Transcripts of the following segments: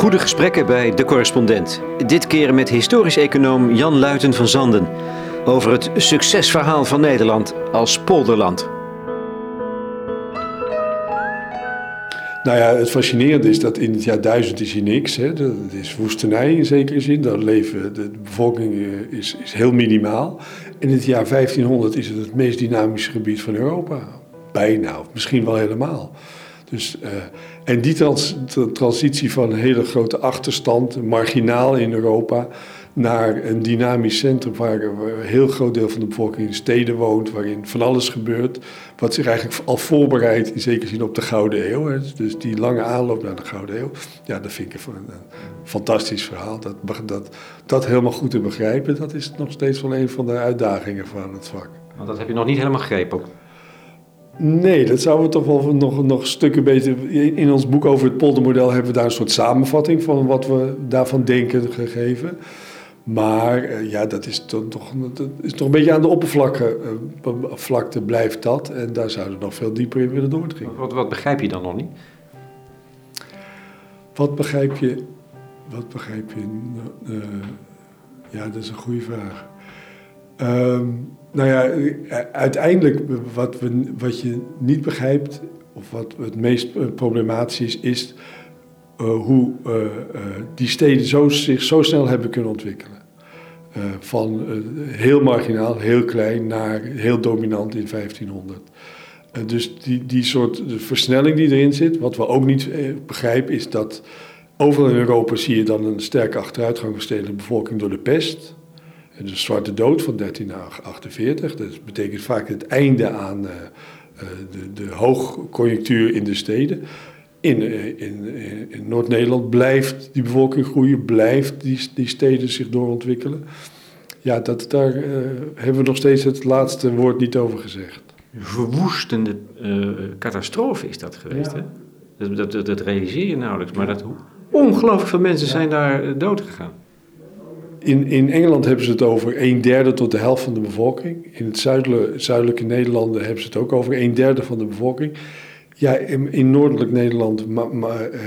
Goede gesprekken bij De Correspondent. Dit keer met historisch econoom Jan Luiten van Zanden. Over het succesverhaal van Nederland als polderland. Nou ja, het fascinerende is dat in het jaar 1000 is hier niks. Hè. Dat is woestenij in zekere zin. Dan leven, de bevolking eh, is, is heel minimaal. In het jaar 1500 is het het meest dynamische gebied van Europa. Bijna, of misschien wel helemaal. Dus, uh, en die trans, transitie van een hele grote achterstand, marginaal in Europa, naar een dynamisch centrum waar een heel groot deel van de bevolking in steden woont, waarin van alles gebeurt, wat zich eigenlijk al voorbereidt in zekere zin op de Gouden Eeuw. Hè. Dus die lange aanloop naar de Gouden Eeuw, ja, dat vind ik een, fantastisch verhaal. Dat, dat, dat helemaal goed te begrijpen, dat is nog steeds wel een van de uitdagingen van het vak. Want dat heb je nog niet helemaal gegrepen. Nee, dat zouden we toch wel nog, nog stukken beter. In ons boek over het poldermodel hebben we daar een soort samenvatting van wat we daarvan denken gegeven. Maar uh, ja, dat is toch, dat is toch een beetje aan de oppervlakte vlakte blijft dat. En daar zouden we nog veel dieper in willen doordringen. Wat, wat begrijp je dan nog niet? Wat begrijp je? Wat begrijp je? Uh, ja, dat is een goede vraag. Um, nou ja, uiteindelijk wat, we, wat je niet begrijpt, of wat het meest problematisch is, is uh, hoe uh, die steden zo, zich zo snel hebben kunnen ontwikkelen. van heel marginaal, heel klein, naar heel dominant in 1500. dus die, die soort versnelling die erin zit, wat we ook niet begrijpen, is dat overal in Europa zie je dan een sterke achteruitgang van stedelijke bevolking door de pest de Zwarte Dood van 1348. Dat betekent vaak het einde aan uh, de, de hoogconjunctuur in de steden. In, uh, in, in Noord-Nederland blijft die bevolking groeien, blijft die, die steden zich doorontwikkelen. Ja, dat, daar uh, hebben we nog steeds het laatste woord niet over gezegd. Verwoestende catastrofe is dat geweest, ja. hè? Dat, dat, dat, realiseer je nauwelijks, maar dat, ongelooflijk veel mensen ja. zijn daar dood gegaan. In, in Engeland hebben ze het over een derde tot de helft van de bevolking. In het zuidelijke, zuidelijke Nederlanden hebben ze het ook over een derde van de bevolking. Ja, in, in noordelijk Nederland maar, uh,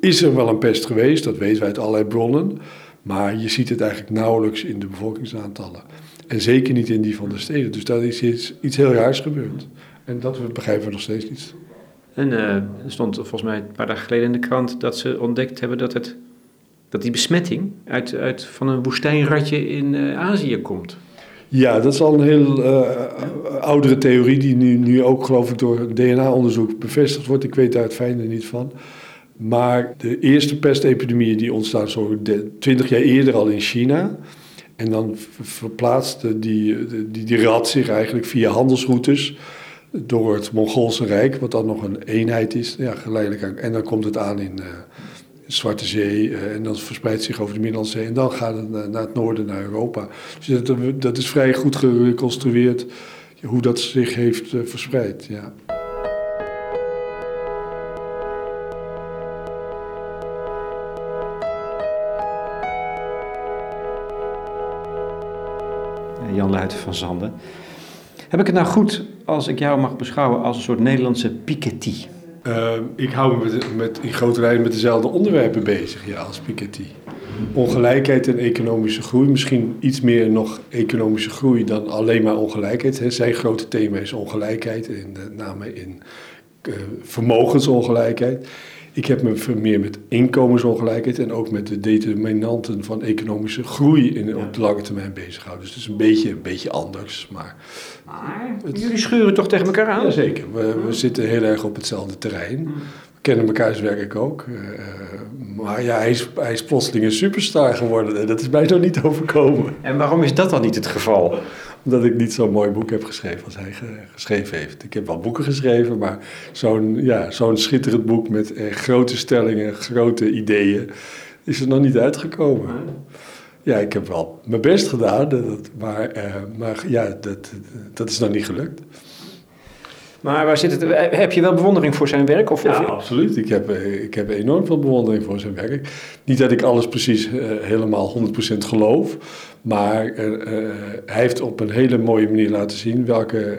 is er wel een pest geweest, dat weten wij uit allerlei bronnen. Maar je ziet het eigenlijk nauwelijks in de bevolkingsaantallen. En zeker niet in die van de steden. Dus daar is iets, heel raars gebeurd. En dat begrijpen we nog steeds niet. En uh, er stond volgens mij een paar dagen geleden in de krant dat ze ontdekt hebben dat het dat die besmetting uit, uit, van een woestijnratje in uh, Azië komt. Ja, dat is al een heel uh, oudere theorie die nu, nu ook geloof ik door DNA-onderzoek bevestigd wordt. Ik weet daar het fijne niet van. Maar de eerste pestepidemieën die ontstaan zo twintig jaar eerder al in China. En dan verplaatste die, die, die rat zich eigenlijk via handelsroutes door het Mongoolse Rijk, wat dan nog een eenheid is. Ja, geleidelijk aan. En dan komt het aan in, uh, Zwarte Zee uh, en dan verspreidt zich over de Middellandse Zee en dan gaat het naar, het noorden, naar Europa. Dus dat, dat, is vrij goed gereconstrueerd hoe dat zich heeft uh, verspreid. Ja. Jan Luiten van Zanden. Heb ik het nou goed als ik jou mag beschouwen als een soort Nederlandse Piketty? Uh, ik hou me met, in grote lijnen met dezelfde onderwerpen bezig ja, als Piketty. Ongelijkheid en economische groei. Misschien iets meer nog economische groei dan alleen maar ongelijkheid. Hè. Zijn grote thema is ongelijkheid, en met name in uh, vermogensongelijkheid. Ik heb me meer met inkomensongelijkheid en ook met de determinanten van economische groei in, op de lange termijn bezig gehouden. Dus het is een beetje, een beetje anders. Maar, maar jullie schuren toch tegen elkaar aan? Jazeker, we, we zitten heel erg op hetzelfde terrein. We kennen elkaars werk ook. Uh, maar ja, hij is, hij is plotseling een superstar geworden en dat is mij nog niet overkomen. En waarom is dat dan niet het geval? Omdat ik niet zo'n mooi boek heb geschreven als hij geschreven heeft. Ik heb wel boeken geschreven, maar zo'n ja, zo'n schitterend boek met eh, grote stellingen, grote ideeën, is er nog niet uitgekomen. Ja, ik heb wel mijn best gedaan, dat, maar, eh, maar ja, dat, dat is nog niet gelukt. Maar waar zit het, heb je wel bewondering voor zijn werk? Of, ja, of... absoluut. Ik heb, eh, ik heb enorm veel bewondering voor zijn werk. Niet dat ik alles precies uh, helemaal 100% geloof. Maar uh, uh, hij heeft op een hele mooie manier laten zien welke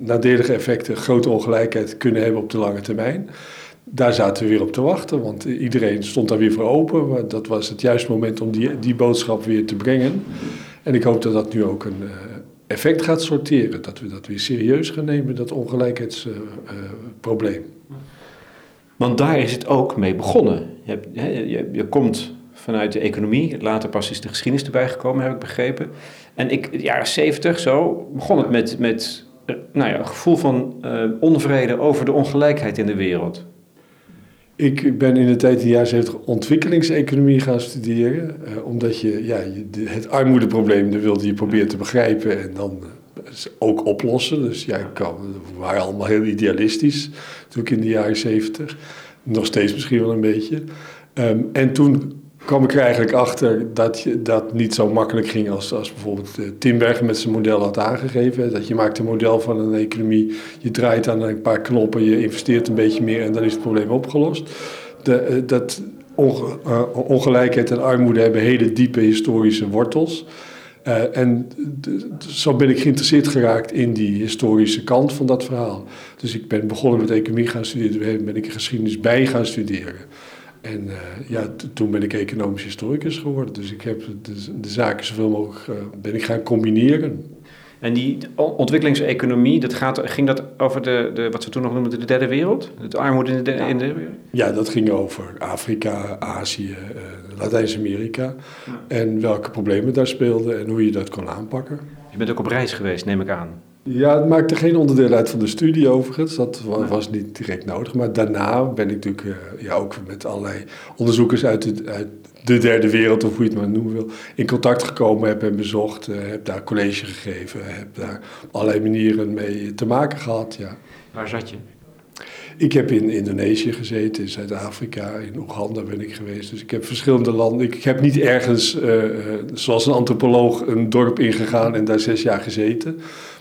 nadelige effecten grote ongelijkheid kunnen hebben op de lange termijn. daar zaten we weer op te wachten, want iedereen stond daar weer voor open. Maar dat was het juiste moment om die, die boodschap weer te brengen. En ik hoop dat dat nu ook een effect gaat sorteren. Dat we dat weer serieus gaan nemen, dat ongelijkheidsprobleem. Want daar is het ook mee begonnen. Je, je, je, komt vanuit de economie, later pas is de geschiedenis erbij gekomen, heb ik begrepen. En ik, de jaren zeventig zo, begon het met, met nou ja, een gevoel van uh, onvrede over de ongelijkheid in de wereld. Ik ben in de tijd in de jaren 70 ontwikkelingseconomie gaan studeren. Uh, omdat je, ja, het armoedeprobleem wilde je proberen te begrijpen en dan ook oplossen. Dus ja, kan, we waren allemaal heel idealistisch toen ik in de jaren 70. Nog steeds misschien wel een beetje. Um, en toen kwam ik er eigenlijk achter dat je, dat niet zo makkelijk ging als, als bijvoorbeeld uh, Timbergen met zijn model had aangegeven. Dat je maakt een model van een economie, je draait aan een paar knoppen, je investeert een beetje meer en dan is het probleem opgelost. De, uh, dat uh, ongelijkheid en armoede hebben hele diepe historische wortels. en zo ben ik geïnteresseerd geraakt in die historische kant van dat verhaal. Dus ik ben begonnen met economie gaan studeren, ben ik geschiedenis bij gaan studeren. En uh, ja, toen ben ik economisch historicus geworden. Dus ik heb de, de zaken zoveel mogelijk uh, ben ik gaan combineren. En die ontwikkelingseconomie, dat gaat, ging dat over de, de, wat we toen nog noemden de derde wereld? Het armoede in de, ja. in de wereld? Ja, dat ging over Afrika, Azië, uh, Latijns-Amerika. Ja. En welke problemen daar speelden en hoe je dat kon aanpakken. Je bent ook op reis geweest, neem ik aan. Ja, het maakte geen onderdeel uit van de studie overigens. Dat was niet direct nodig. Maar daarna ben ik natuurlijk uh, ja, ook met allerlei onderzoekers uit de, uit de derde wereld, of hoe je het maar noemen wil, in contact gekomen. Heb en bezocht, uh, heb daar college gegeven, heb daar op allerlei manieren mee te maken gehad. Ja. Waar zat je? Ik heb in Indonesië gezeten, in Zuid-Afrika, in Oeganda ben ik geweest. Dus ik heb verschillende landen. Ik heb niet ergens, uh, zoals een antropoloog, een dorp ingegaan en daar zes jaar gezeten.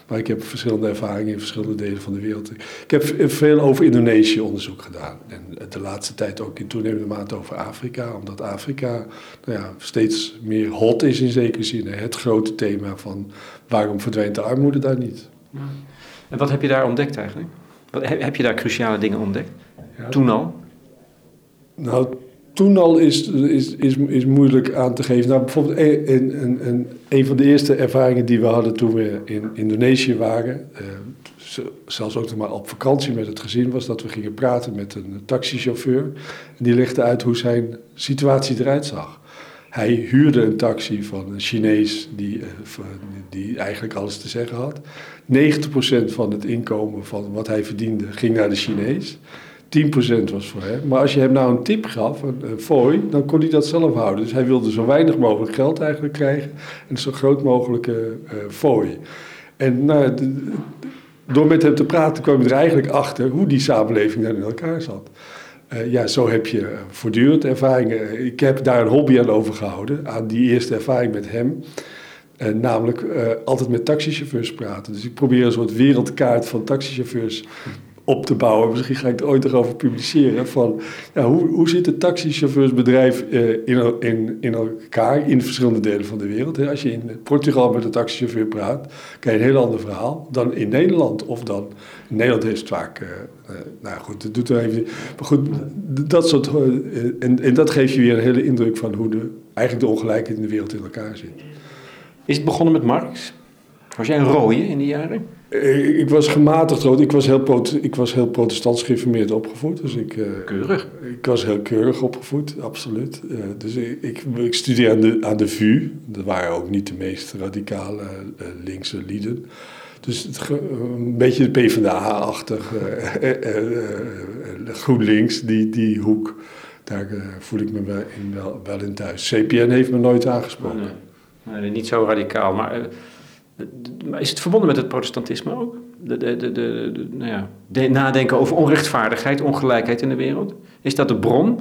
Maar ik heb verschillende ervaringen in verschillende delen van de wereld. Ik heb veel over Indonesië onderzoek gedaan. En de laatste tijd ook in toenemende mate over Afrika. Omdat Afrika nou ja, steeds meer hot is in zekere zin. Het grote thema van waarom verdwijnt de armoede daar niet. En wat heb je daar ontdekt eigenlijk? Heb je daar cruciale dingen ontdekt? Ja, Toen al? Nou, toen al is, is, is, is moeilijk aan te geven. Nou, bijvoorbeeld een, een, een, een van de eerste ervaringen die we hadden toen we in Indonesië waren, uh, zelfs ook nog maar op vakantie met het gezin, was dat we gingen praten met een taxichauffeur. En die legde uit hoe zijn situatie eruit zag. Hij huurde een taxi van een Chinees die, uh, die eigenlijk alles te zeggen had. 90% van het inkomen van wat hij verdiende ging naar de Chinees. 10% was voor hem. Maar als je hem nou een tip gaf, een, een fooi, dan kon hij dat zelf houden. Dus hij wilde zo weinig mogelijk geld eigenlijk krijgen en zo groot mogelijke uh, fooi. En nou, door met hem te praten kwam je er eigenlijk achter hoe die samenleving dan in elkaar zat. Uh, ja, zo heb je voortdurend ervaringen. Ik heb daar een hobby aan overgehouden, aan die eerste ervaring met hem. Uh, namelijk altijd met taxichauffeurs praten. Dus ik probeer een soort wereldkaart van taxichauffeurs op te bouwen. Misschien ga ik er ooit over publiceren. Van, ja, hoe, hoe zit het taxichauffeursbedrijf uh, in, in, in elkaar in verschillende delen van de wereld? Als je in Portugal met een taxichauffeur praat, krijg je een heel ander verhaal dan in Nederland. Of dan, Nederland heeft het vaak, uh, uh, nou goed, dat doet er even Maar goed, dat soort, en, en dat geeft je weer een hele indruk van hoe de, eigenlijk de ongelijkheid in de wereld in elkaar zit. Is het begonnen met Marx? Was jij een rooie in die jaren? Ik was gematigd rood. Ik was heel, ik was heel protestants geïnformeerd opgevoed. Dus ik, uh, keurig? Ik was heel keurig opgevoed, absoluut. Uh, dus ik, ik, ik studeerde aan de, aan de VU. Dat waren ook niet de meest radicale uh, linkse lieden. Dus het, een beetje de PvdA-achtig, GroenLinks, die, die hoek. Daar voel ik me wel in, wel, wel in thuis. CPN heeft me nooit aangesproken. Nee, nee niet zo radicaal, maar maar is het verbonden met het protestantisme ook? De, de, de, de, nou ja, nadenken over onrechtvaardigheid, ongelijkheid in de wereld? Is dat de bron?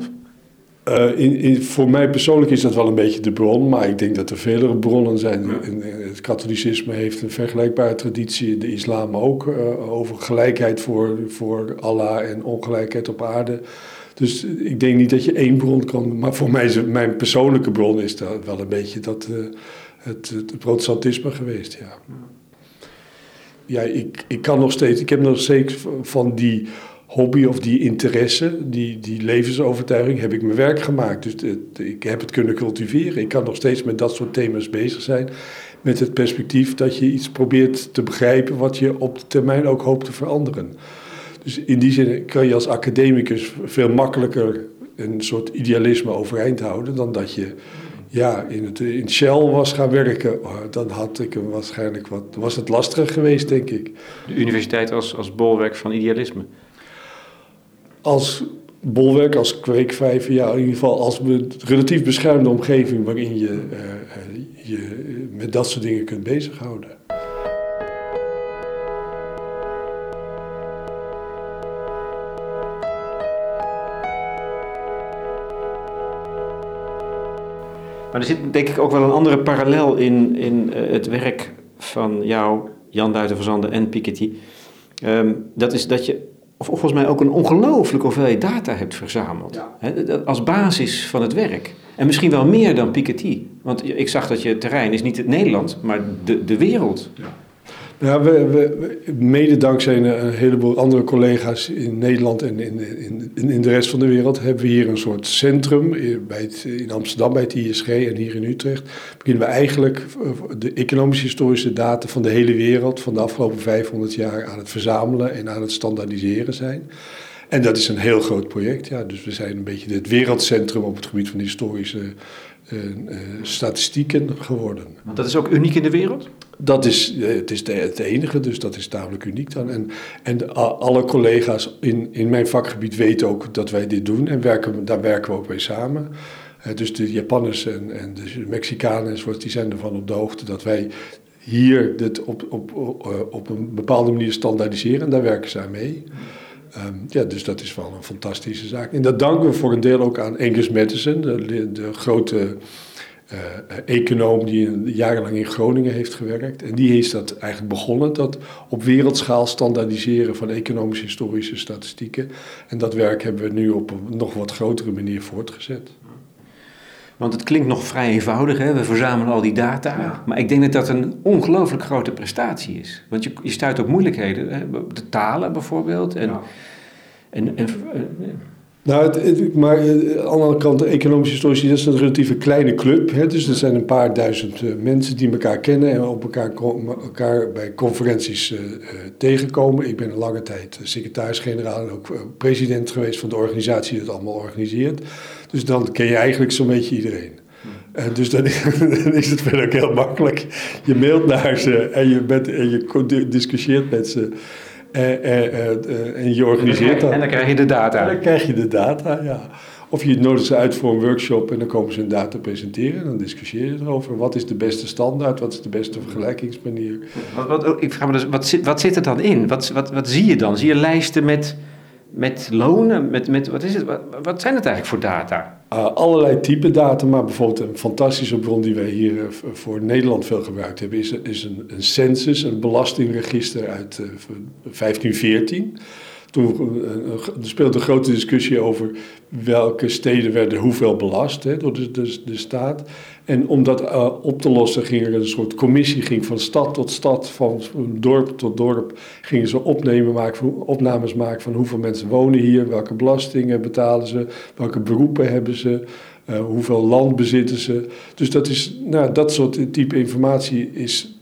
Uh, in, in, voor mij persoonlijk is dat wel een beetje de bron, maar ik denk dat er vele bronnen zijn. Ja. Het katholicisme heeft een vergelijkbare traditie, de islam ook, uh, over gelijkheid voor, voor Allah en ongelijkheid op aarde. Dus ik denk niet dat je één bron kan, maar voor mij is mijn persoonlijke bron is dat wel een beetje dat. Uh, het, het protestantisme geweest, ja. Ja, ik, ik kan nog steeds, ik heb nog steeds van die hobby of die interesse, die, die levensovertuiging, heb ik mijn werk gemaakt. Dus ik heb het kunnen cultiveren. Ik kan nog steeds met dat soort thema's bezig zijn. Met het perspectief dat je iets probeert te begrijpen wat je op de termijn ook hoopt te veranderen. Dus in die zin kan je als academicus veel makkelijker een soort idealisme overeind houden dan dat je ja, in, het, in Shell was gaan werken. Oh, dan had ik hem waarschijnlijk wat, was het lastiger geweest, denk ik. De universiteit als, als bolwerk van idealisme? Als bolwerk, als kweekvijver, ja, in ieder geval als relatief beschermde omgeving waarin je uh, je met dat soort dingen kunt bezighouden. Maar er zit denk ik ook wel een andere parallel in, in uh, het werk van jou, Jan Duiten van Zanden en Piketty. Um, dat is dat je of volgens mij ook een ongelooflijke hoeveelheid data hebt verzameld. Ja. als basis van het werk. En misschien wel meer dan Piketty. Want ik zag dat je terrein is niet het Nederland, maar de, de wereld. Ja. Ja, we, mede dankzij een, heleboel andere collega's in Nederland en in, in, in de rest van de wereld hebben we hier een soort centrum bij het, in Amsterdam bij het ISG en hier in Utrecht. Beginnen we eigenlijk de economische historische data van de hele wereld van de afgelopen 500 jaar aan het verzamelen en aan het standaardiseren zijn. En dat is een heel groot project. Ja. Dus we zijn een beetje het wereldcentrum op het gebied van historische statistieken geworden. Want dat is ook uniek in de wereld? Dat is, eh, het is de, het enige, dus dat is tamelijk uniek dan. En, en alle collega's in, in mijn vakgebied weten ook dat wij dit doen en werken, daar werken we ook mee samen. dus de Japanners en, en de Mexicanen enzovoort, die zijn ervan op de hoogte dat wij hier dit op, op, op, op een bepaalde manier standaardiseren en daar werken zij mee. Um, ja, dus dat is wel een fantastische zaak. En dat danken we voor een deel ook aan Angus Madison, de, de grote uh, econoom die jarenlang in Groningen heeft gewerkt. En die heeft dat eigenlijk begonnen, dat op wereldschaal standaardiseren van economische historische statistieken. En dat werk hebben we nu op een nog wat grotere manier voortgezet. Want het klinkt nog vrij eenvoudig, hè? we verzamelen al die data. Maar ik denk dat dat een ongelooflijk grote prestatie is. Want je, je stuit op moeilijkheden. Hè? De talen bijvoorbeeld. En, ja. en, en, nou, het, maar eh, aan de andere kant, economische historici, dat is een relatieve kleine club. Hè? Dus er zijn een paar duizend uh, mensen die elkaar kennen en op elkaar, elkaar bij conferenties uh, tegenkomen. Ik ben een lange tijd secretaris-generaal en ook president geweest van de organisatie die het allemaal organiseert. Dus dan ken je eigenlijk zo'n beetje iedereen. Dus dan, dan, is het verder ook heel makkelijk. Je mailt naar ze en je, bent, en je discussieert met ze. En je organiseert dat. En dan krijg je de data. En dan krijg je de data, ja. Of je nodigt ze uit voor een workshop en dan komen ze hun data presenteren. En dan discussieer je erover. Wat is de beste standaard? Wat is de beste vergelijkingsmanier? Wat, wat, ik vraag me dus, wat zit, wat zit er dan in? Wat, wat, wat zie je dan? Zie je lijsten met met lonen? Met, met, wat, is het, wat, wat zijn het eigenlijk voor data? Uh, allerlei type data, maar bijvoorbeeld een fantastische bron die wij hier uh, voor Nederland veel gebruikt hebben, is, is een, een census, een belastingregister uit uh, eh, 1514. Toen er speelde een grote discussie over welke steden werden hoeveel belast hè, door de, de, staat. En om dat uh, op te lossen ging er een soort commissie, ging van stad tot stad, van dorp tot dorp, gingen ze opnemen maken, opnames maken van hoeveel mensen wonen hier, welke belastingen betalen ze, welke beroepen hebben ze, uh, hoeveel land bezitten ze. Dus dat, is, nou, dat soort type informatie is,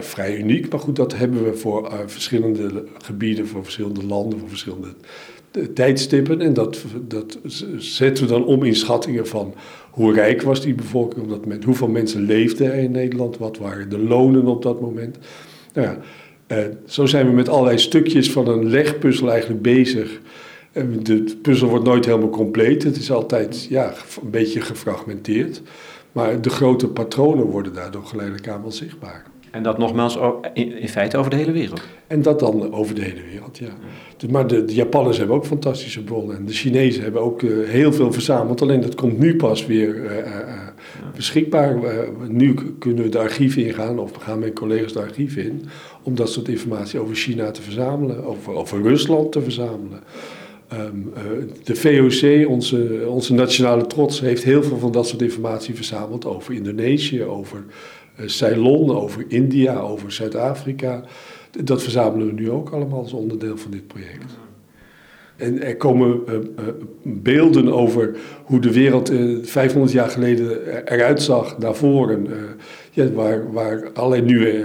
vrij uniek, maar goed, dat hebben we voor uh, verschillende gebieden, voor verschillende landen, voor verschillende tijdstippen. En dat, dat zetten we dan om in schattingen van hoe rijk was die bevolking op dat moment, hoeveel mensen leefden er in Nederland, wat waren de lonen op dat moment. Nou ja, eh, zo zijn we met allerlei stukjes van een legpuzzel eigenlijk bezig. De puzzel wordt nooit helemaal compleet. Het is altijd ja, een beetje gefragmenteerd. Maar de grote patronen worden daardoor geleidelijk aan wel zichtbaar. En dat nogmaals in feite over de hele wereld. En dat dan over de hele wereld, ja. Dus, maar de, de, Japanners hebben ook fantastische bronnen. En de Chinezen hebben ook uh, heel veel verzameld. Alleen dat komt nu pas weer uh, uh, beschikbaar. nu kunnen we de archieven ingaan, of gaan mijn collega's de archieven in, om dat soort informatie over China te verzamelen, over, over Rusland te verzamelen. Um, de VOC, onze, onze nationale trots, heeft heel veel van dat soort informatie verzameld over Indonesië, over uh, Ceylon, over India, over Zuid-Afrika. Dat verzamelen we nu ook allemaal als onderdeel van dit project. En er komen uh, beelden over hoe de wereld uh, 500 jaar geleden eruit zag naar voren. ja, waar, waar allerlei nieuwe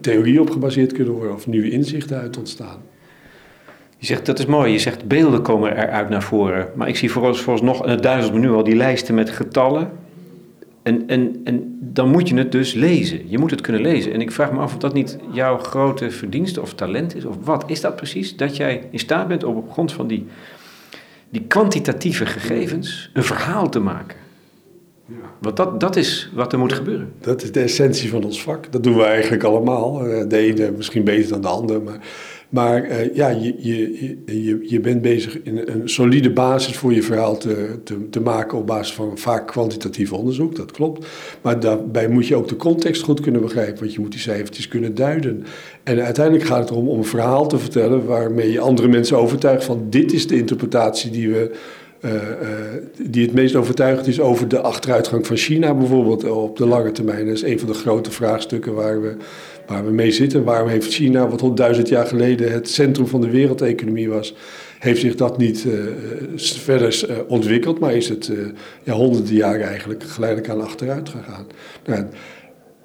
theorieën op gebaseerd kunnen worden of nieuwe inzichten uit ontstaan. Je zegt, dat is mooi, je zegt beelden komen eruit naar voren. Maar ik zie vooralsnog, en het duizend me nu al, die lijsten met getallen. En, en, en dan moet je het dus lezen. Je moet het kunnen lezen. En ik vraag me af of dat niet jouw grote verdienste of talent is. Of wat is dat precies? Dat jij in staat bent om op grond van die, die kwantitatieve gegevens een verhaal te maken. Ja. Want dat, dat is wat er moet gebeuren. Dat is de essentie van ons vak. Dat doen we eigenlijk allemaal. Eh, de ene misschien beter dan de ander. Maar maar uh, ja, je, je, je, je bent bezig in een solide basis voor je verhaal te, te, te, maken op basis van vaak kwantitatief onderzoek, dat klopt. Maar daarbij moet je ook de context goed kunnen begrijpen, want je moet die cijfertjes kunnen duiden. En uiteindelijk gaat het erom om een verhaal te vertellen waarmee je andere mensen overtuigt van dit is de interpretatie die we uh, uh, die het meest overtuigend is over de achteruitgang van China bijvoorbeeld op de lange termijn. Dat is een van de grote vraagstukken waar we, waar we mee zitten. Waarom heeft China, wat honderdduizend jaar geleden het centrum van de wereldeconomie was, heeft zich dat niet uh, verder ontwikkeld, maar is het ja, honderden jaren eigenlijk geleidelijk aan achteruit gegaan. Nou,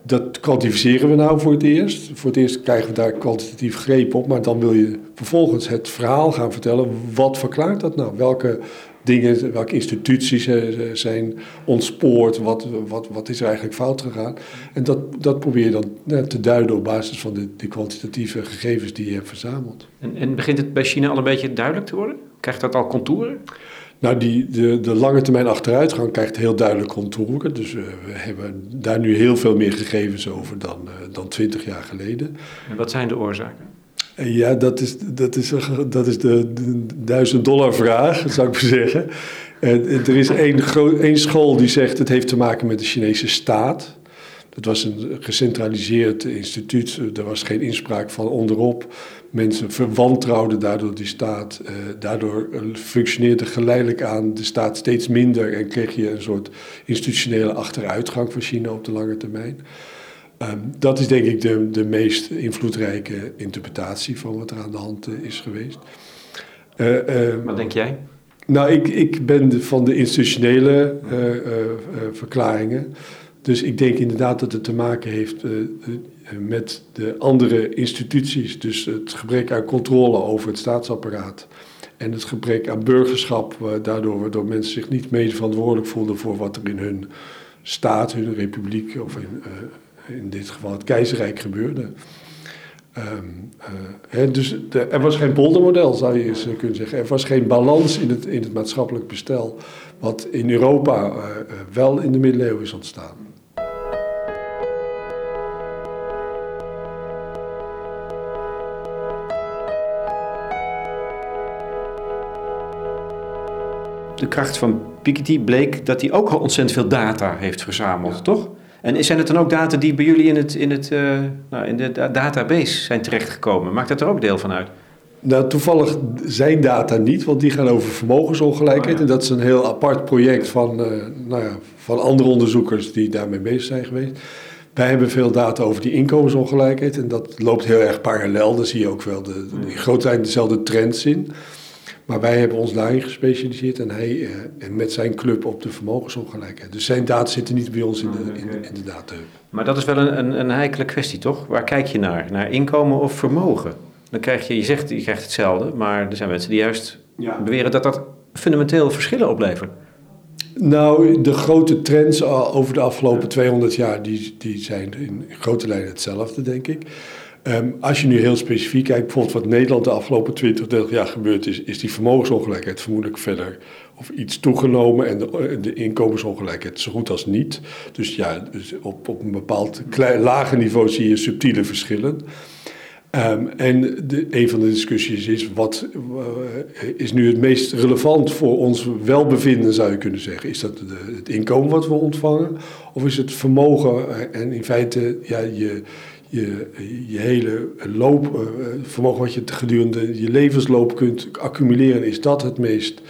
dat kwantificeren we nou voor het eerst. Voor het eerst krijgen we daar kwantitatief greep op, maar dan wil je vervolgens het verhaal gaan vertellen. Wat verklaart dat nou? Welke dingen, welke instituties zijn ontspoord, wat, wat, wat is er eigenlijk fout gegaan. En dat, dat probeer je dan te duiden op basis van de, de kwantitatieve gegevens die je hebt verzameld. En, en begint het bij China al een beetje duidelijk te worden? Krijgt dat al contouren? Nou, die, de, de lange termijn achteruitgang krijgt heel duidelijk contouren. Dus uh, we hebben daar nu heel veel meer gegevens over dan, uh, dan 20 jaar geleden. En wat zijn de oorzaken? Ja, dat is, dat is, dat is de, de duizend dollar vraag, zou ik maar zeggen. En, er is één, één school die zegt het heeft te maken met de Chinese staat. Dat was een gecentraliseerd instituut. Er was geen inspraak van onderop. Mensen verwantrouwden daardoor die staat. Uh, daardoor functioneerde geleidelijk aan de staat steeds minder en kreeg je een soort institutionele achteruitgang van China op de lange termijn. Um, dat is denk ik de, de meest invloedrijke interpretatie van wat er aan de hand uh, is geweest. Uh, uh, wat denk jij? Nou, ik, ik ben van de institutionele verklaringen. Dus ik denk inderdaad dat het te maken heeft met de andere instituties. Dus het gebrek aan controle over het staatsapparaat. En het gebrek aan burgerschap, daardoor waardoor mensen zich niet mede verantwoordelijk voelden voor wat er in hun staat, hun republiek of in in dit geval het keizerrijk gebeurde. Um, uh, dus de, er was geen poldermodel, zou je eens kunnen zeggen. Er was geen balans in het, in het maatschappelijk bestel, wat in Europa uh, wel in de middeleeuwen is ontstaan. De kracht van Piketty bleek dat hij ook al ontzettend veel data heeft verzameld, ja. toch? En zijn het dan ook data die bij jullie in, het, in, het, uh, nou, in de database zijn terechtgekomen? Maakt dat er ook deel van uit? Nou, toevallig zijn data niet, want die gaan over vermogensongelijkheid. Oh, en dat is een heel apart project van, uh, nou ja, van andere onderzoekers die daarmee bezig zijn geweest. Wij hebben veel data over die inkomensongelijkheid en dat loopt heel erg parallel. Daar zie je ook wel de, in grote lijn dezelfde trends in. Maar wij hebben ons daarin gespecialiseerd en hij uh, met zijn club op de vermogensongelijkheid. Dus zijn data zitten niet bij ons in de, in, in de data. Maar dat is wel een, een, een heikele kwestie, toch? Waar kijk je naar? Naar inkomen of vermogen? Dan krijg je, je zegt, je krijgt hetzelfde, maar er zijn mensen die juist ja. beweren dat dat fundamenteel verschillen oplevert. Nou, de grote trends over de afgelopen 200 jaar, die, die zijn in grote lijnen hetzelfde, denk ik. Um, als je nu heel specifiek kijkt, bijvoorbeeld wat Nederland de afgelopen 20, 30 jaar gebeurd is, is die vermogensongelijkheid vermoedelijk verder of iets toegenomen en de, de inkomensongelijkheid zo goed als niet. Dus ja, dus op, op een bepaald lager niveau zie je subtiele verschillen. Um, en de, een van de discussies is, wat uh, is nu het meest relevant voor ons welbevinden, zou je kunnen zeggen? Is dat het inkomen wat we ontvangen? Of is het vermogen en in feite ja, je, je, je hele loopvermogen wat je gedurende je levensloop kunt accumuleren, is dat het meest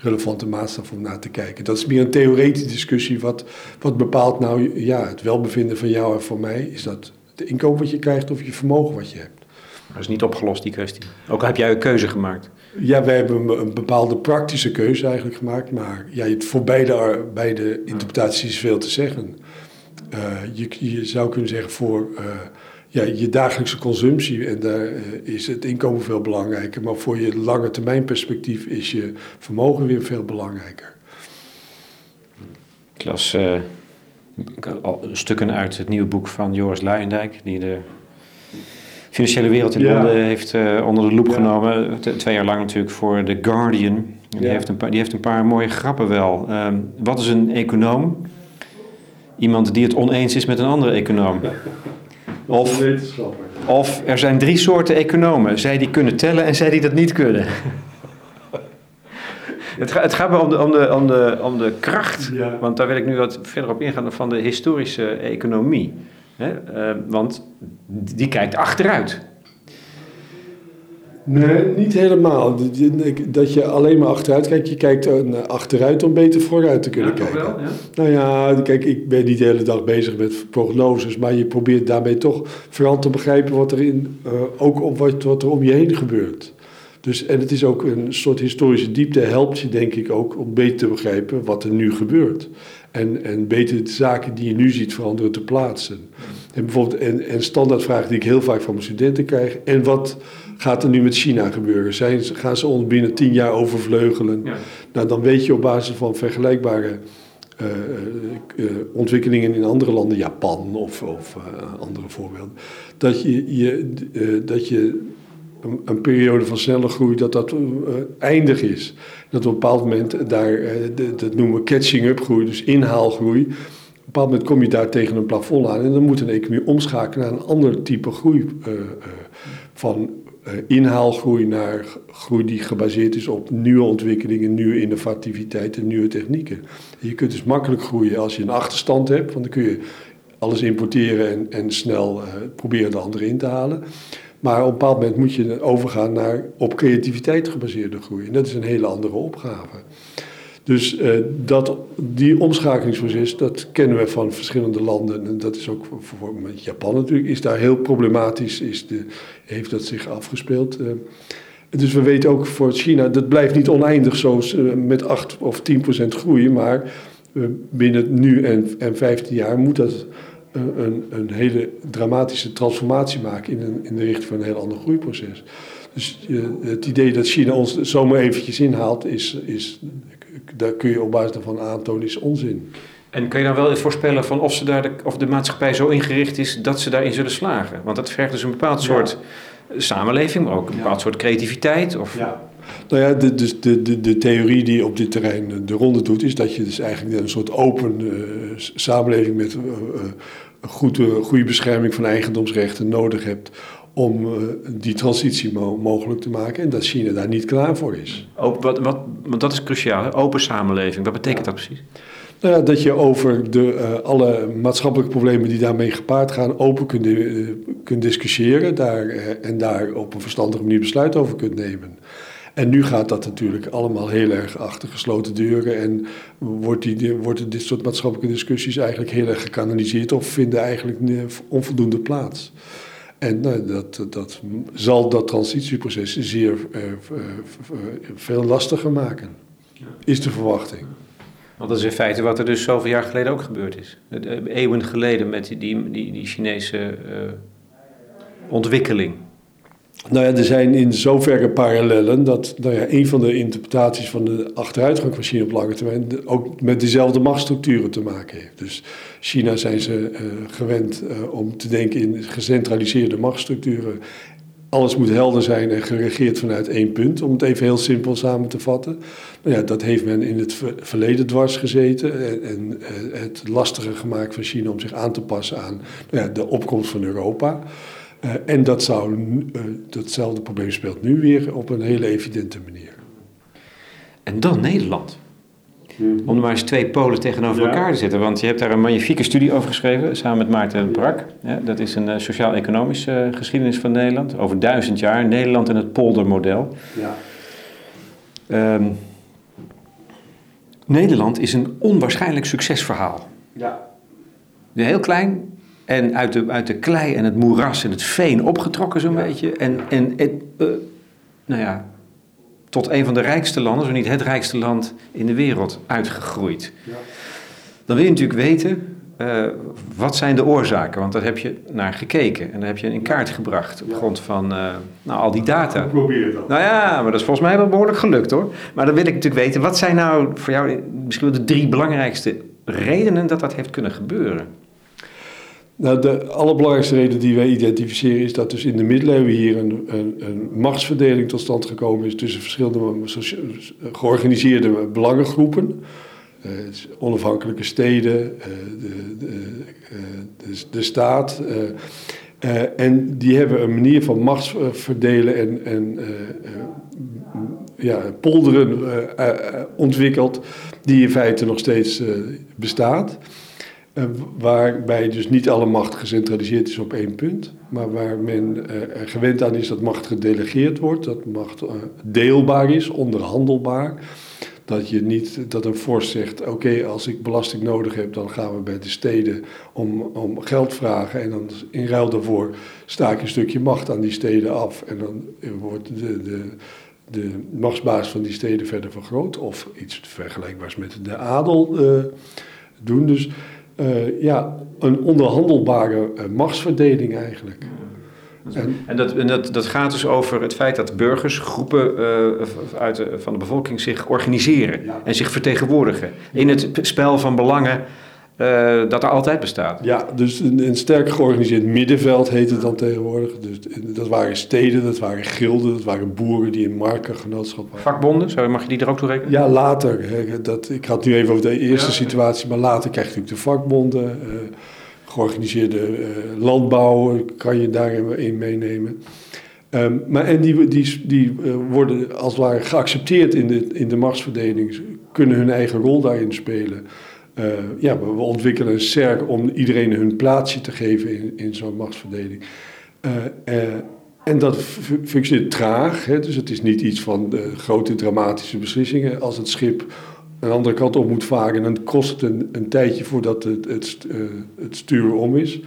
relevante maatstaf om naar te kijken. Dat is meer een theoretische discussie. Wat, wat bepaalt nou ja, het welbevinden van jou en van mij? Is dat het inkomen wat je krijgt of je vermogen wat je hebt? Dat is niet opgelost, die kwestie. Ook al heb jij een keuze gemaakt. Ja, wij hebben een bepaalde praktische keuze eigenlijk gemaakt. Maar ja, voor beide, beide interpretaties is veel te zeggen. Uh, je, je, zou kunnen zeggen voor uh, ja, je dagelijkse consumptie. En daar uh, is het inkomen veel belangrijker. Maar voor je lange termijn perspectief is je vermogen weer veel belangrijker. Ik las stukken uit het nieuwe boek van Joris Luijendijk. Die de financiële wereld in ja. Londen heeft uh, onder de loep ja. genomen. Twee jaar lang natuurlijk voor The Guardian. En die, ja. heeft een paar, die heeft een paar mooie grappen wel. Um, wat is een econoom? Iemand die het oneens is met een andere econoom. Of, of er zijn drie soorten economen. Zij die kunnen tellen en zij die dat niet kunnen. het, gaat, het gaat maar om de, om de, om de, om de kracht. Want daar wil ik nu wat verder op ingaan van de historische economie. Hè? Uh, want die kijkt achteruit. Nee, niet helemaal. Dat je alleen maar achteruit kijkt. Je kijkt achteruit om beter vooruit te kunnen ja, kijken. Wel, ja? Nou ja, kijk, ik ben niet de hele dag bezig met prognoses. Maar je probeert daarmee toch vooral te begrijpen wat er, in, uh, ook op wat, wat er om je heen gebeurt. Dus, en het is ook een soort historische diepte, helpt je denk ik ook om beter te begrijpen wat er nu gebeurt. En, en beter de zaken die je nu ziet veranderen te plaatsen. En bijvoorbeeld, en, en standaardvragen die ik heel vaak van mijn studenten krijg. En wat gaat er nu met China gebeuren? Zijn, gaan ze ons binnen tien jaar overvleugelen? Ja. Nou, dan weet je op basis van vergelijkbare uh, uh, ontwikkelingen in andere landen, Japan of, of uh, andere voorbeelden, dat je, je, dat je een, een, periode van snelle groei, dat dat eindig is. Dat op een bepaald moment daar, dat noemen we catching-up groei, dus inhaalgroei. Op een bepaald moment kom je daar tegen een plafond aan en dan moet een economie omschakelen naar een ander type groei. van inhaalgroei naar groei die gebaseerd is op nieuwe ontwikkelingen, nieuwe innovativiteit en nieuwe technieken. Je kunt dus makkelijk groeien als je een achterstand hebt, want dan kun je alles importeren en, en snel uh, proberen de andere in te halen. Maar op een bepaald moment moet je overgaan naar op creativiteit gebaseerde groei. En dat is een hele andere opgave. Dus uh, dat, die omschakelingsproces, dat kennen we van verschillende landen. En dat is ook voor, met Japan natuurlijk, is daar heel problematisch, is de, heeft dat zich afgespeeld. Uh, dus we weten ook voor China, dat blijft niet oneindig zo uh, met 8 of 10 procent groei. Maar binnen nu en, en 15 jaar moet dat een, een hele dramatische transformatie maken in, een, in de richting van een heel ander groeiproces. Dus het idee dat China ons zomaar eventjes inhaalt, is, is daar kun je op basis daarvan aantonen, is onzin. En kun je dan wel voorspellen van of, ze daar de, of de maatschappij zo ingericht is dat ze daarin zullen slagen? Want dat vergt dus een bepaald soort ja. samenleving, maar ook een bepaald ja. soort creativiteit. Of... Ja. Nou ja, de, dus de, de, de theorie die op dit terrein de ronde doet, is dat je dus eigenlijk een soort open uh, samenleving met uh, uh, goed, goede bescherming van eigendomsrechten nodig hebt om uh, die transitie mo mogelijk te maken en dat China daar niet klaar voor is. Open, wat, wat, want dat is cruciaal, hè? open samenleving. Wat betekent dat precies? Nou ja, dat je over de, uh, alle maatschappelijke problemen die daarmee gepaard gaan open kunt, uh, kunt discussiëren daar, en daar op een verstandige manier besluit over kunt nemen. En nu gaat dat natuurlijk allemaal heel erg achter gesloten deuren en wordt die, worden dit soort maatschappelijke discussies eigenlijk heel erg gekanaliseerd of vinden eigenlijk onvoldoende plaats. En nou, dat, dat zal dat transitieproces zeer uh, veel lastiger maken, is de verwachting. Want dat is in feite wat er dus zoveel jaar geleden ook gebeurd is. Eeuwen geleden met die, die, die, die Chinese uh, ontwikkeling. Nou ja, er zijn in zoverre parallellen dat nou ja, een van de interpretaties van de achteruitgang van China op lange termijn ook met dezelfde machtsstructuren te maken heeft. Dus China zijn ze uh, gewend uh, om te denken in gecentraliseerde machtsstructuren. Alles moet helder zijn en geregeerd vanuit één punt, om het even heel simpel samen te vatten. Nou ja, dat heeft men in het verleden dwars gezeten en, en uh, het lastiger gemaakt van China om zich aan te passen aan nou ja, de opkomst van Europa. Uh, en dat zou, uh, datzelfde probleem speelt nu weer op een hele evidente manier. En dan Nederland. Om er maar eens twee polen tegenover ja. elkaar te zetten. Want je hebt daar een magnifieke studie over geschreven, samen met Maarten Brak. Ja, dat is een uh, sociaal-economische geschiedenis van Nederland. Over duizend jaar, Nederland en het poldermodel. Ja. Um, Nederland is een onwaarschijnlijk succesverhaal. Ja. Heel klein, En uit de, uit de klei en het moeras en het veen opgetrokken zo'n beetje. En, en het, uh, nou ja, tot een van de rijkste landen, zo niet het rijkste land in de wereld, uitgegroeid. Ja. Dan wil je natuurlijk weten, uh, wat zijn de oorzaken? Want daar heb je naar gekeken en daar heb je in kaart gebracht op grond van uh, nou, al die data. Ik probeer het Nou ja, maar dat is volgens mij wel behoorlijk gelukt hoor. Maar dan wil ik natuurlijk weten, wat zijn nou voor jou misschien wel de drie belangrijkste redenen dat dat heeft kunnen gebeuren? Nou, de allerbelangrijkste reden die wij identificeren is dat dus in de middeleeuwen hier een, een, een machtsverdeling tot stand gekomen is tussen verschillende georganiseerde belangengroepen. Uh, onafhankelijke steden, de, de, uh, de, de, staat. en die hebben een manier van machtsverdelen en, en ja, polderen ontwikkeld, die in feite nog steeds bestaat. Uh, waarbij dus niet alle macht gecentraliseerd is op één punt, maar waar men uh, gewend aan is dat macht gedelegeerd wordt, dat macht uh, deelbaar is, onderhandelbaar. Dat je niet dat een vorst zegt: Oké, als ik belasting nodig heb, dan gaan we bij de steden om, om geld vragen. En dan in ruil daarvoor sta ik een stukje macht aan die steden af. En dan wordt de, de, de machtsbaas van die steden verder vergroot. Of iets vergelijkbaars met de adel doen. Dus uh, ja, een onderhandelbare uh, machtsverdeling eigenlijk. En, en, dat, en dat, dat gaat dus over het feit dat burgers, groepen uh, uit de, van de bevolking zich organiseren en zich vertegenwoordigen in het spel van belangen uh, dat er altijd bestaat. Ja, dus een, een, sterk georganiseerd middenveld heet het dan tegenwoordig. Dus, dat waren steden, dat waren gilden, dat waren boeren die in markengenootschap waren. Vakbonden, Zo, mag je die er ook toe rekenen? Ja, later. dat, ik had nu even over de eerste situatie, maar later krijg je natuurlijk de vakbonden. Uh, georganiseerde uh, landbouw kan je daarin meenemen. Um, maar en die, die, die worden als het ware geaccepteerd in de, in de machtsverdeling, kunnen hun eigen rol daarin spelen. Uh, ja, we ontwikkelen een CERC om iedereen hun plaatsje te geven in, in zo'n machtsverdeling. Uh, uh, en dat functioneert traag, hè, dus het is niet iets van grote dramatische beslissingen. Als het schip een andere kant op moet varen, dan kost het een, een tijdje voordat het, het, het stuur om is,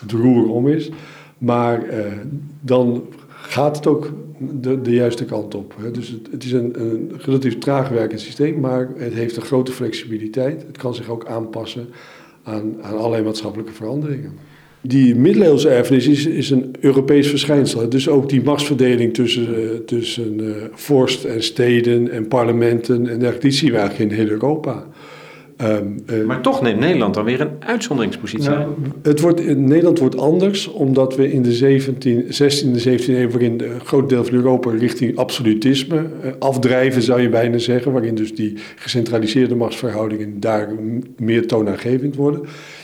het roer om is. Maar dan gaat het ook de, de juiste kant op. Hè. Dus het, is een, een, relatief traag werkend systeem, maar het heeft een grote flexibiliteit. Het kan zich ook aanpassen aan, aan allerlei maatschappelijke veranderingen. Die middeleeuwse erfenis is, is een Europees verschijnsel. Dus ook die machtsverdeling tussen, uh, tussen uh, vorst en steden en parlementen en dergelijke, die zien we eigenlijk in heel Europa. Um, uh, maar toch neemt Nederland dan weer een uitzonderingspositie nou, het wordt, in Nederland wordt anders, omdat we in de 17, 16e en 17e eeuw, waarin een groot deel van Europa richting absolutisme uh, afdrijven, zou je bijna zeggen, waarin dus die gecentraliseerde machtsverhoudingen daar meer toonaangevend worden.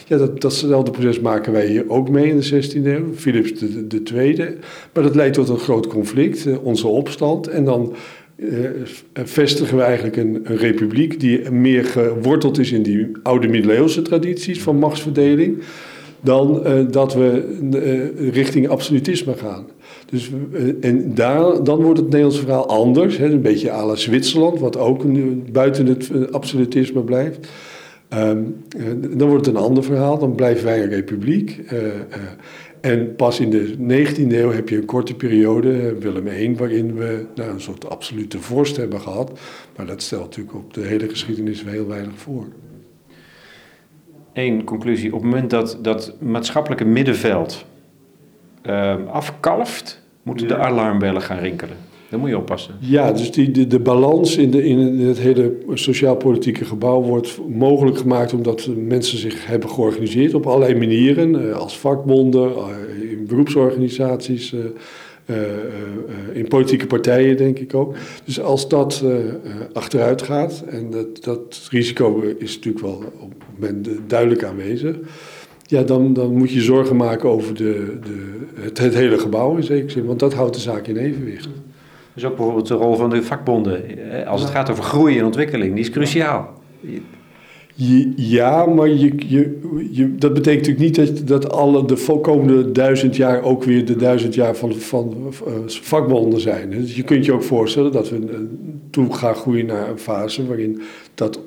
Ja, dat, datzelfde proces maken wij hier ook mee in de 16e eeuw, Philips tweede. Maar dat leidt tot een groot conflict, uh, onze opstand, en dan vestigen we eigenlijk een, een, republiek die meer geworteld is in die oude middeleeuwse tradities van machtsverdeling, dan uh, dat we uh, richting absolutisme gaan. Dus, en daar, dan wordt het Nederlandse verhaal anders, hè, een beetje à la Zwitserland, wat ook buiten het absolutisme blijft. Um, dan wordt het een ander verhaal, dan blijven wij een republiek. En pas in de 19e eeuw heb je een korte periode, Willem I, waarin we nou, een soort absolute vorst hebben gehad. Maar dat stelt natuurlijk op de hele geschiedenis heel weinig voor. Eén conclusie. Op het moment dat dat maatschappelijke middenveld uh, afkalft, moeten de alarmbellen gaan rinkelen. Daar moet je oppassen. Ja, dus die, de, de balans in, de, in het hele sociaal-politieke gebouw wordt mogelijk gemaakt omdat mensen zich hebben georganiseerd op allerlei manieren. Eh, als vakbonden, eh, in beroepsorganisaties, eh, in politieke partijen denk ik ook. Dus als dat achteruit gaat, en dat, dat risico is natuurlijk wel op het moment duidelijk aanwezig. Ja, dan, dan moet je zorgen maken over de, de, het, het hele gebouw in zekere zin, want dat houdt de zaak in evenwicht. Dus ook bijvoorbeeld de rol van de vakbonden. Als het gaat over groei en ontwikkeling, die is cruciaal. Ja, maar je, je, je, dat betekent natuurlijk niet dat, dat alle de volkomende duizend jaar ook weer de duizend jaar van, van uh, vakbonden zijn. Dus je kunt je ook voorstellen dat we toe gaan groeien naar een fase waarin dat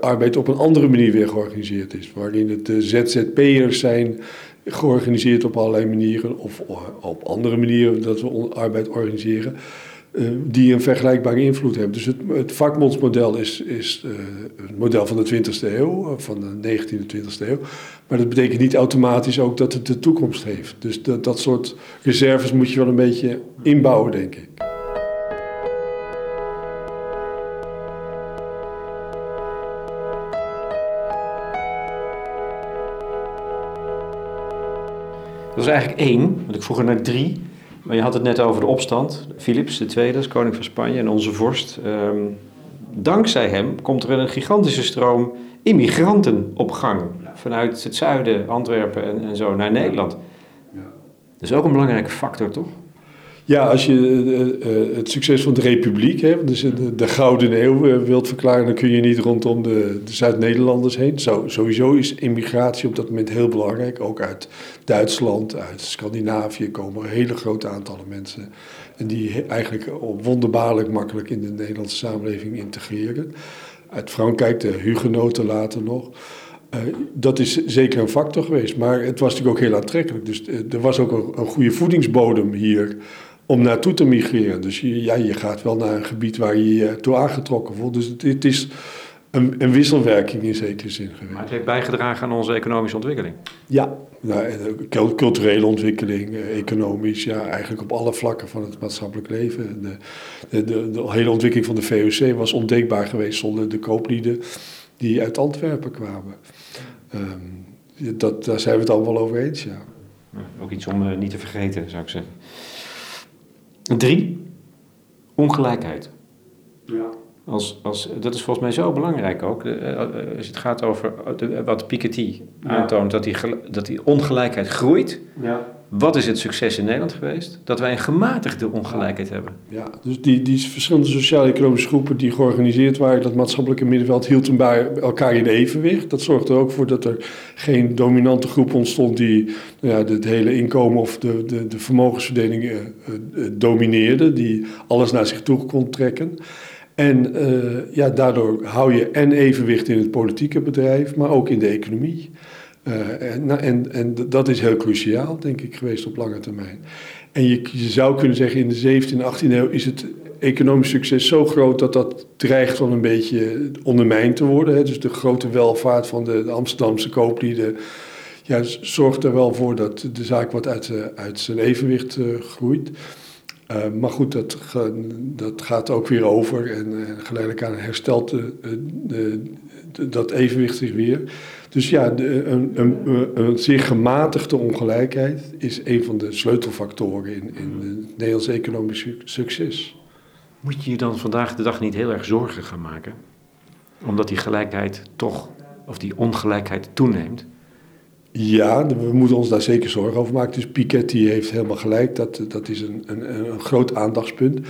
arbeid op een andere manier weer georganiseerd is. Waarin het de ZZP'ers zijn georganiseerd op allerlei manieren of op andere manieren dat we arbeid organiseren. Uh, die een vergelijkbare invloed hebben. Dus het, het vakbondsmodel is, is uh, het model van de 20e eeuw, van de 19e, 20e eeuw. Maar dat betekent niet automatisch ook dat het de toekomst heeft. Dus dat, dat soort reserves moet je wel een beetje inbouwen, denk ik. Dat is eigenlijk één, want ik vroeg er naar drie. Maar je had het net over de opstand. Philips II, dat is koning van Spanje en onze vorst. Um, dankzij hem komt er een gigantische stroom immigranten op gang. Vanuit het zuiden, Antwerpen en, en zo naar Nederland. Dat is ook een belangrijke factor, toch? Ja, als je uh, uh, het succes van de Republiek, dus de, de Gouden Eeuw, uh, wilt verklaren, dan kun je niet rondom de, de Zuid-Nederlanders heen. Zo, sowieso is immigratie op dat moment heel belangrijk. Ook uit Duitsland, uit Scandinavië komen hele grote aantallen mensen. En die eigenlijk wonderbaarlijk makkelijk in de Nederlandse samenleving integreren. Uit Frankrijk, de Hugenoten later nog. Dat is zeker een factor geweest, maar het was natuurlijk ook heel aantrekkelijk. Dus er was ook een, goede voedingsbodem hier om naartoe te migreren. Dus je, ja, je gaat wel naar een gebied waar je je toe aangetrokken voelt. Dus het, is een, een, wisselwerking in zekere zin geweest. Maar het heeft bijgedragen aan onze economische ontwikkeling? Ja, nou, culturele ontwikkeling, eh, economisch, ja, eigenlijk op alle vlakken van het maatschappelijk leven. De, de, de, hele ontwikkeling van de VOC was ondenkbaar geweest zonder de kooplieden die uit Antwerpen kwamen. Um, dat, daar zijn we het allemaal over eens, ja. Ook iets om uh, niet te vergeten, zou ik zeggen. Drie, ongelijkheid. Ja. Als, als, dat is volgens mij zo belangrijk ook. Eh, eh, als het gaat over wat Piketty aantoont, dat die, dat die ongelijkheid groeit. Ja. Wat is het succes in Nederland geweest? Dat wij een gematigde ongelijkheid hebben. Ja, dus die, die verschillende sociaal-economische groepen die georganiseerd waren, dat maatschappelijke middenveld hield hem bij elkaar in evenwicht. Dat zorgde er ook voor dat er geen dominante groep ontstond die nou ja, het hele inkomen of de, de, de vermogensverdeling uh, uh, domineerde, die alles naar zich toe kon trekken. En uh, ja, daardoor hou je en evenwicht in het politieke bedrijf, maar ook in de economie. En, nou, en, en, dat is heel cruciaal, denk ik, geweest op lange termijn. En je, zou kunnen zeggen, in de 17e en 18e eeuw is het economisch succes zo groot dat dat dreigt van een beetje ondermijnd te worden. Hè. Dus de grote welvaart van de, de Amsterdamse kooplieden ja, zorgt er wel voor dat de zaak wat uit, uit zijn evenwicht uh, groeit. Uh, maar goed, dat, dat gaat ook weer over en, geleidelijk aan herstelt de, de, de, dat evenwicht zich weer. Dus ja, een, een, een, zeer gematigde ongelijkheid is een van de sleutelfactoren in, in het Nederlands economisch succes. Moet je je dan vandaag de dag niet heel erg zorgen gaan maken? Omdat die gelijkheid toch, of die ongelijkheid toeneemt? Ja, we moeten ons daar zeker zorgen over maken. Dus Piketty heeft helemaal gelijk, dat, dat is een, een, een groot aandachtspunt.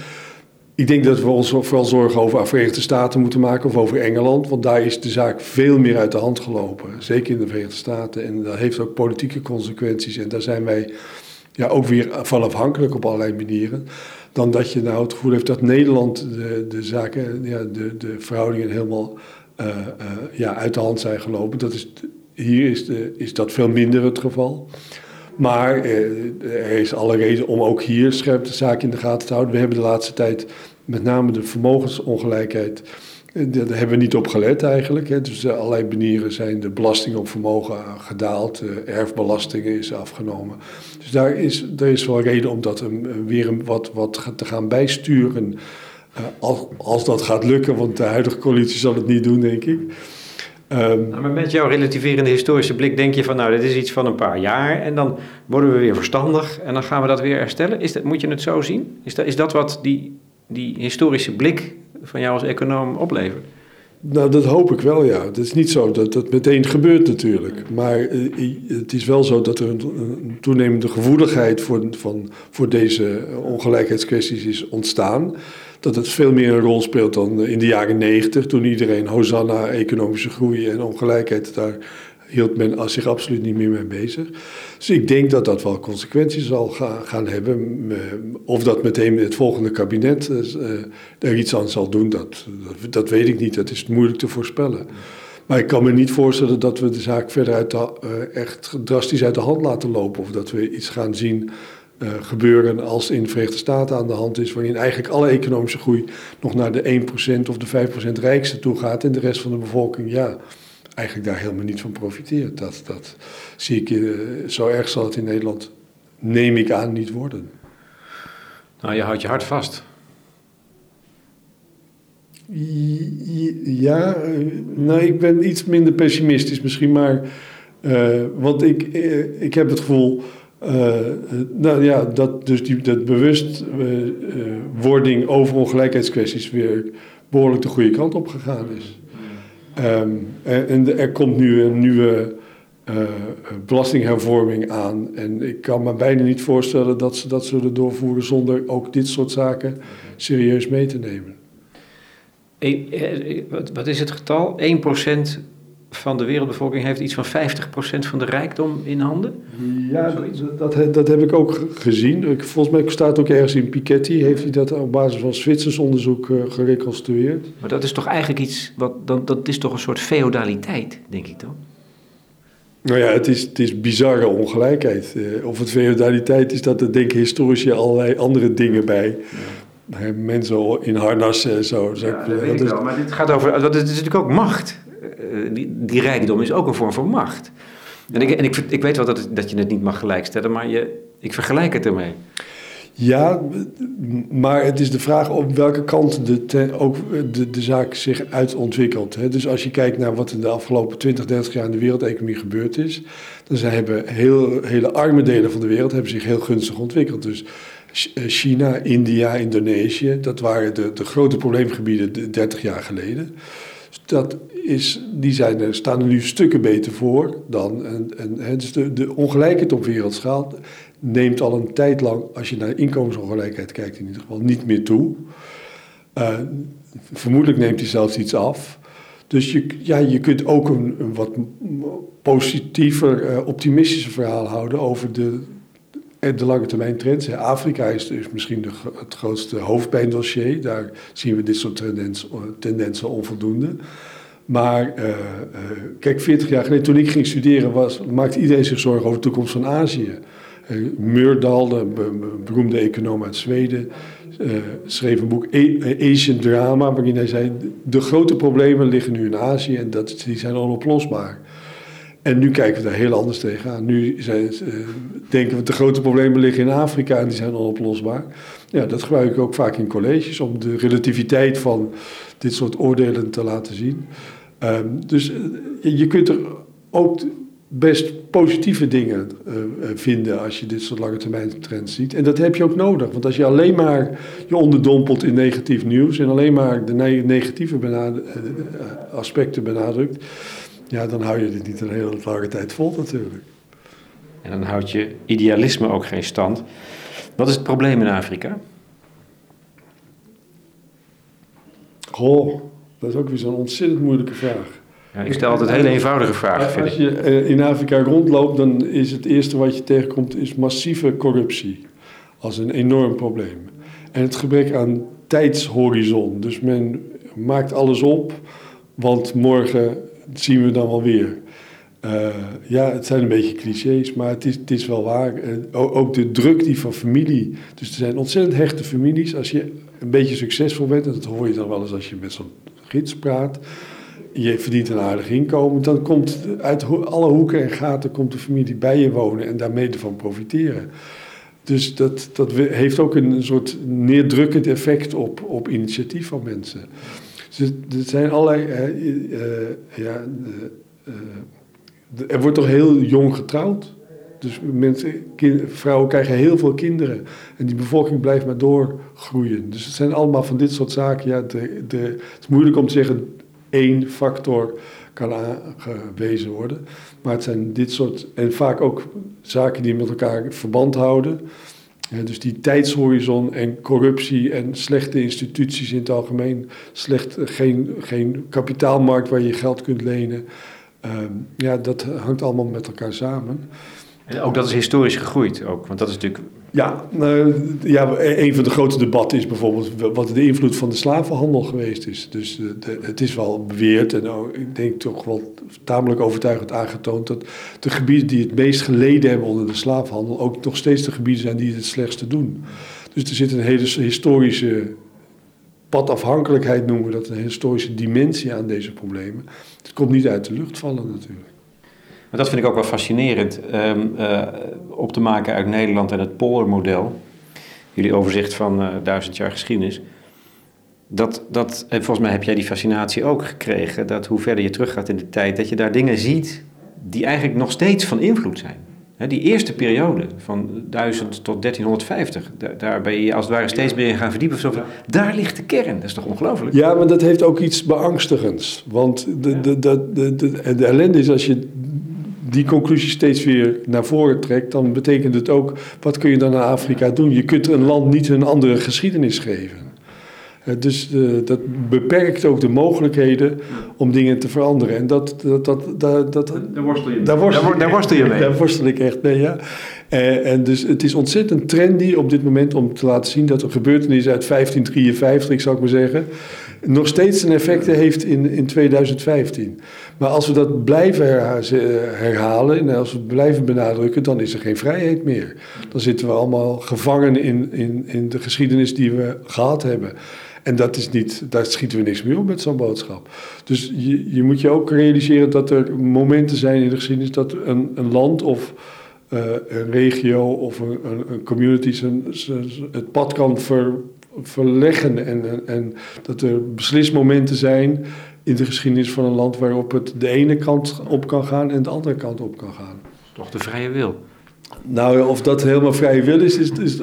Ik denk dat we ons vooral zorgen over de Verenigde Staten moeten maken of over Engeland. Want daar is de zaak veel meer uit de hand gelopen. Zeker in de Verenigde Staten. En dat heeft ook politieke consequenties. En daar zijn wij ja, ook weer van afhankelijk op allerlei manieren. Dan dat je nou het gevoel heeft dat Nederland de, de zaken, ja, de, de verhoudingen helemaal uh, uh, ja, uit de hand zijn gelopen. Dat is, hier is, is dat veel minder het geval. Maar eh, er is alle reden om ook hier scherp de zaak in de gaten te houden. We hebben de laatste tijd met name de vermogensongelijkheid. Eh, daar hebben we niet op gelet eigenlijk. Dus allerlei manieren zijn de belasting op vermogen gedaald. erfbelasting is afgenomen. Dus daar is, er is wel reden om dat weer wat, wat te gaan bijsturen. Als, als dat gaat lukken, want de huidige coalitie zal het niet doen, denk ik. Um, maar met jouw relativerende historische blik denk je van nou, dit is iets van een paar jaar en dan worden we weer verstandig en dan gaan we dat weer herstellen. Is dat, moet je het zo zien? Is dat, is dat wat die, die historische blik van jou als econoom oplevert? Nou, dat hoop ik wel, ja. Het is niet zo dat dat meteen gebeurt natuurlijk. Maar uh, het is wel zo dat er een, een toenemende gevoeligheid voor, van, voor deze ongelijkheidskwesties is ontstaan dat het veel meer een rol speelt dan in de jaren negentig, toen iedereen Hosanna, economische groei en ongelijkheid, daar hield men zich absoluut niet meer mee bezig. Dus ik denk dat dat wel consequenties zal gaan hebben. Of dat meteen het volgende kabinet uh, er iets aan zal doen, dat, dat, weet ik niet. Dat is moeilijk te voorspellen. Maar ik kan me niet voorstellen dat we de zaak verder uit echt drastisch uit de hand laten lopen. Of dat we iets gaan zien uh, gebeuren als in de Verenigde Staten aan de hand is, waarin eigenlijk alle economische groei nog naar de 1% of de 5% rijkste toe gaat en de rest van de bevolking, ja, eigenlijk daar helemaal niet van profiteert. Dat, dat zie ik, uh, zo erg zal het in Nederland, neem ik aan, niet worden. Nou, je houdt je hart vast. Ja, nou, ik ben iets minder pessimistisch misschien, maar. Uh, want ik, ik heb het gevoel. Uh, nou ja, dat dus die, dat bewustwording over ongelijkheidskwesties weer behoorlijk de goede kant op gegaan is. Um, en, er komt nu een nieuwe belastinghervorming aan. En ik kan me bijna niet voorstellen dat ze dat zullen doorvoeren zonder ook dit soort zaken serieus mee te nemen. Wat is het getal? 1% van de wereldbevolking heeft iets van 50% van de rijkdom in handen? Ja, dat, dat, heb ik ook gezien. Volgens mij staat ook ergens in Piketty, heeft hij dat op basis van Zwitsers onderzoek uh, gereconstrueerd. Maar dat is toch eigenlijk iets, wat, dan, dat is toch een soort feodaliteit, denk ik dan? Nou ja, het is, het is bizarre ongelijkheid. Uh, of het feodaliteit is, dat er denken historici allerlei andere dingen bij. Ja. Mensen in harnassen en zo. Ja, dat weet ik wel, maar dit gaat over, dat is natuurlijk ook macht. Eh, die, die rijkdom is ook een vorm van macht. En, ik, en ik, ik weet wel dat, dat je het niet mag gelijkstellen, maar je, ik vergelijk het ermee. Ja, maar het is de vraag op welke kant de, ook de, de zaak zich uitontwikkelt. Hè. Dus als je kijkt naar wat in de afgelopen 20, 30 jaar in de wereldeconomie gebeurd is, dan zijn, hebben heel, hele arme delen van de wereld hebben zich heel gunstig ontwikkeld. Dus eh, China, India, Indonesië, dat waren de, de grote probleemgebieden 30 jaar geleden dat is, die zijn staan er nu stukken beter voor dan. En, en, dus de, de ongelijkheid op wereldschaal neemt al een tijd lang, als je naar inkomensongelijkheid kijkt in ieder geval, niet meer toe. Uh, vermoedelijk neemt hij zelfs iets af. Dus je, ja, je kunt ook een, wat positiever, uh, optimistischer verhaal houden over de, de lange termijn trends. Afrika is misschien de, het grootste hoofdpijndossier. Daar zien we dit soort tendens, tendensen onvoldoende. Maar uh, uh, kijk, 40 jaar geleden toen ik ging studeren, was, maakte iedereen zich zorgen over de toekomst van Azië. Uh, Murdal, de beroemde econoom uit Zweden, schreef een boek Asian Drama, waarin hij zei: de grote problemen liggen nu in Azië en dat, die zijn onoplosbaar. En nu kijken we daar heel anders tegenaan. Nu zijn, denken we de grote problemen liggen in Afrika en die zijn onoplosbaar. Ja, dat gebruik ik ook vaak in colleges om de relativiteit van dit soort oordelen te laten zien. Um, dus uh, je kunt er ook best positieve dingen uh, vinden als je dit soort lange termijn trends ziet. En dat heb je ook nodig, want als je alleen maar je onderdompelt in negatief nieuws en alleen maar de negatieve aspecten benadrukt ja, dan hou je dit niet een hele lange tijd vol natuurlijk. En dan houdt je idealisme ook geen stand. Wat is het probleem in Afrika? Goh, dat is ook weer zo'n ontzettend moeilijke vraag. Ja, ik stel altijd hele eenvoudige vragen. Als je eh, in Afrika rondloopt, dan is het eerste wat je tegenkomt is massieve corruptie. Als een enorm probleem. En het gebrek aan tijdshorizon. Dus men maakt alles op, want morgen zien we dan wel weer. Uh, ja, het zijn een beetje clichés, maar het is, het is wel waar. Uh, ook de druk die van familie. Dus er zijn ontzettend hechte families. Als je een beetje succesvol bent, en dat hoor je dan wel eens als je met zo'n Je verdient een aardig inkomen, dan komt uit alle hoeken en gaten komt de familie bij je wonen en daarmee ervan profiteren. Dus dat, dat heeft ook een, soort neerdrukkend effect op, op initiatief van mensen. Dus zijn allerlei. Uh, ja, er wordt toch heel jong getrouwd. Dus mensen, vrouwen krijgen heel veel kinderen. En die bevolking blijft maar doorgroeien. Dus het zijn allemaal van dit soort zaken. Ja, de, de, het is moeilijk om te zeggen één factor kan aangewezen worden. Maar het zijn dit soort. En vaak ook zaken die met elkaar verband houden dus die tijdshorizon en corruptie en slechte instituties in het algemeen, slecht, geen, geen kapitaalmarkt waar je geld kunt lenen, ehm, ja, dat hangt allemaal met elkaar samen. En ook dat is historisch gegroeid, ook, want dat is natuurlijk... Ja, nou, ja, een van de grote debatten is bijvoorbeeld wat de invloed van de slavenhandel geweest is. Dus eh, het is wel beweerd en ik denk toch wel tamelijk overtuigend aangetoond dat de gebieden die het meest geleden hebben onder de slavenhandel ook nog steeds de gebieden zijn die het slechtste doen. Dus er zit een hele historische padafhankelijkheid, noemen we dat, een historische dimensie aan deze problemen. Het komt niet uit de lucht vallen natuurlijk. Maar dat vind ik ook wel fascinerend um, uh, op te maken uit Nederland en het poldermodel. Jullie overzicht van uh, duizend jaar geschiedenis. Dat, dat, en volgens mij heb jij die fascinatie ook gekregen, dat hoe verder je teruggaat in de tijd, dat je daar dingen ziet die eigenlijk nog steeds van invloed zijn. die eerste periode van 1000 tot 1350, daar, daar ben je als het ware steeds meer in gaan verdiepen. Zo daar ligt de kern, dat is toch ongelooflijk? Ja, maar dat heeft ook iets beangstigends. Want de, de, de, de, de, de ellende is als je die conclusie steeds weer naar voren trekt, dan betekent het ook, wat kun je dan aan Afrika doen? Je kunt een land niet een andere geschiedenis geven. Eh, dus uh, dat beperkt ook de mogelijkheden om dingen te veranderen. En dat, dat, dat, dat, dat daar worstel je mee. Daar worstel, daar, daar worstel je mee. Daar worstel ik echt mee, ja. Uh, en dus het is ontzettend trendy op dit moment om te laten zien dat er gebeurtenis uit 1553, zou ik maar zeggen, nog steeds een effect heeft in, in 2015. Maar als we dat blijven herhalen en als we het blijven benadrukken, dan is er geen vrijheid meer. Dan zitten we allemaal gevangen in, in, in de geschiedenis die we gehad hebben. En dat is niet, daar schieten we niks meer op met zo'n boodschap. Dus je, je moet je ook realiseren dat er momenten zijn in de geschiedenis dat een, een land of uh, een regio of een, een, een community zijn, het pad kan ver, verleggen. En, en dat er beslismomenten zijn in de geschiedenis van een land waarop het de ene kant op kan gaan en de andere kant op kan gaan. Toch de vrije wil? Nou, of dat helemaal vrije wil is, is, is,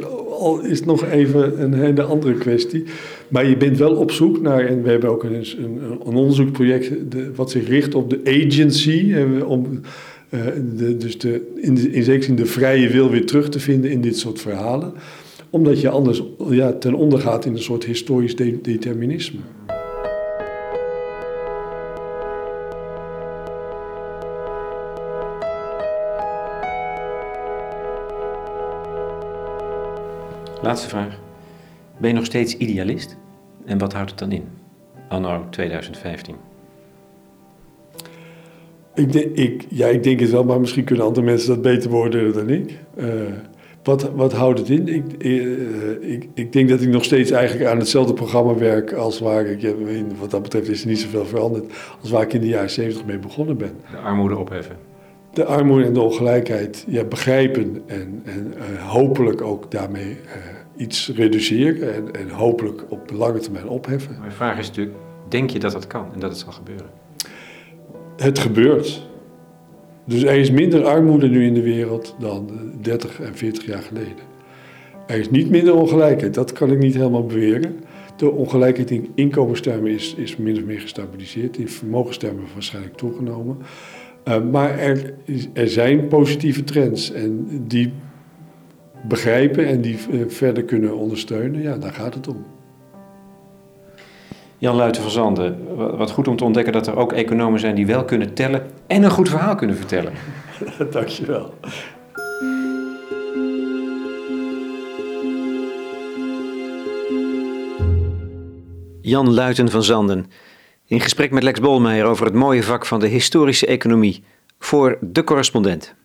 is nog even een hele andere kwestie. Maar je bent wel op zoek naar, en we hebben ook een, een, een onderzoekproject de, wat zich richt op de agency. En om, uh, de, dus de, in, de, in zekere zin de vrije wil weer terug te vinden in dit soort verhalen. Omdat je anders ja, ten onder gaat in een soort historisch de, determinisme. Laatste vraag. Ben je nog steeds idealist? En wat houdt het dan in, anno 2015? Ik, denk, ik, ja, ik denk het wel, maar misschien kunnen andere mensen dat beter beoordelen dan ik. Uh, wat, wat houdt het in? Ik, uh, ik, ik denk dat ik nog steeds eigenlijk aan hetzelfde programma werk als waar ik, wat dat betreft is er niet zoveel veranderd, als waar ik in de jaren 70 mee begonnen ben. De armoede opheffen. De armoede en de ongelijkheid ja, begrijpen en, en uh, hopelijk ook daarmee iets reduceren en, en hopelijk op de lange termijn opheffen. Mijn vraag is natuurlijk, denk je dat dat kan en dat het zal gebeuren? Het gebeurt. Dus er is minder armoede nu in de wereld dan 30 en 40 jaar geleden. Er is niet minder ongelijkheid, dat kan ik niet helemaal beweren. De ongelijkheid in inkomenstermen is, is min of meer gestabiliseerd. In vermogenstermen waarschijnlijk toegenomen. Uh, maar er, er zijn positieve trends en die begrijpen en die uh, verder kunnen ondersteunen, ja, daar gaat het om. Jan Luiten van Zanden, wat goed om te ontdekken dat er ook economen zijn die wel kunnen tellen en een goed verhaal kunnen vertellen. Dankjewel. Jan Luiten van Zanden, in gesprek met Lex Bolmeijer over het mooie vak van de historische economie voor de correspondent.